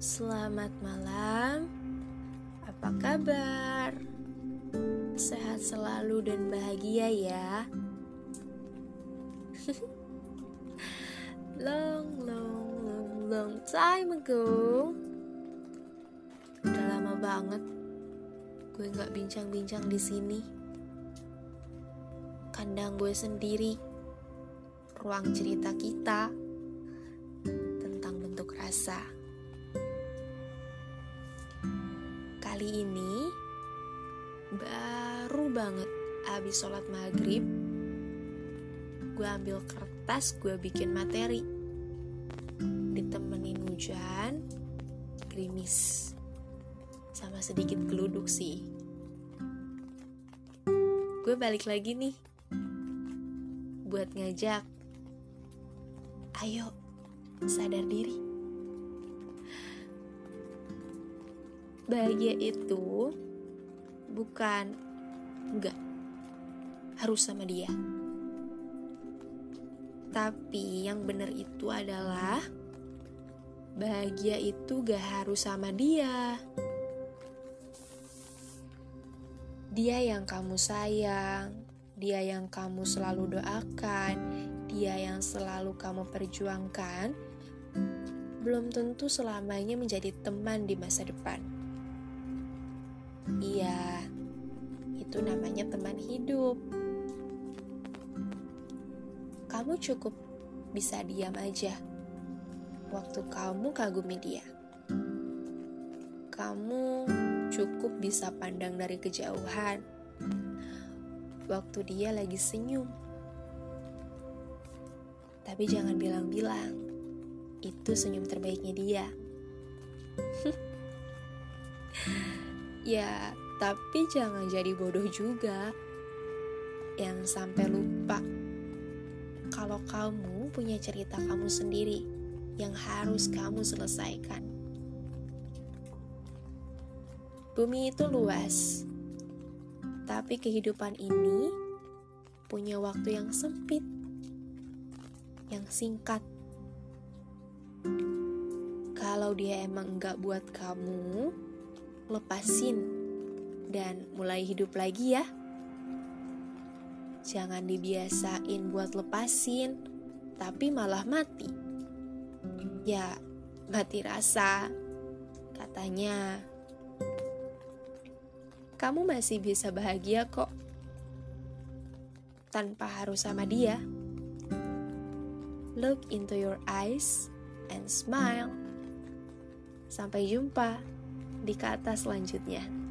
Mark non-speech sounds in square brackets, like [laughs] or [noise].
Selamat malam. Apa kabar? Sehat selalu dan bahagia ya. [laughs] long, long, long, long time ago. Udah lama banget gue nggak bincang-bincang di sini. Kandang gue sendiri, ruang cerita kita Kali ini baru banget abis sholat maghrib gue ambil kertas gue bikin materi. Ditemenin hujan gerimis. Sama sedikit geluduk sih. Gue balik lagi nih buat ngajak. Ayo sadar diri bahagia itu bukan enggak harus sama dia. Tapi yang benar itu adalah bahagia itu gak harus sama dia. Dia yang kamu sayang, dia yang kamu selalu doakan, dia yang selalu kamu perjuangkan, belum tentu selamanya menjadi teman di masa depan. Iya, itu namanya teman hidup. Kamu cukup bisa diam aja waktu kamu kagumi dia. Kamu cukup bisa pandang dari kejauhan waktu dia lagi senyum. Tapi jangan bilang-bilang, itu senyum terbaiknya dia. [laughs] Ya, tapi jangan jadi bodoh juga yang sampai lupa kalau kamu punya cerita kamu sendiri yang harus kamu selesaikan. Bumi itu luas, tapi kehidupan ini punya waktu yang sempit, yang singkat. Kalau dia emang enggak buat kamu, lepasin dan mulai hidup lagi ya. Jangan dibiasain buat lepasin, tapi malah mati. Ya, mati rasa. Katanya, kamu masih bisa bahagia kok. Tanpa harus sama dia. Look into your eyes and smile. Sampai jumpa di kata selanjutnya.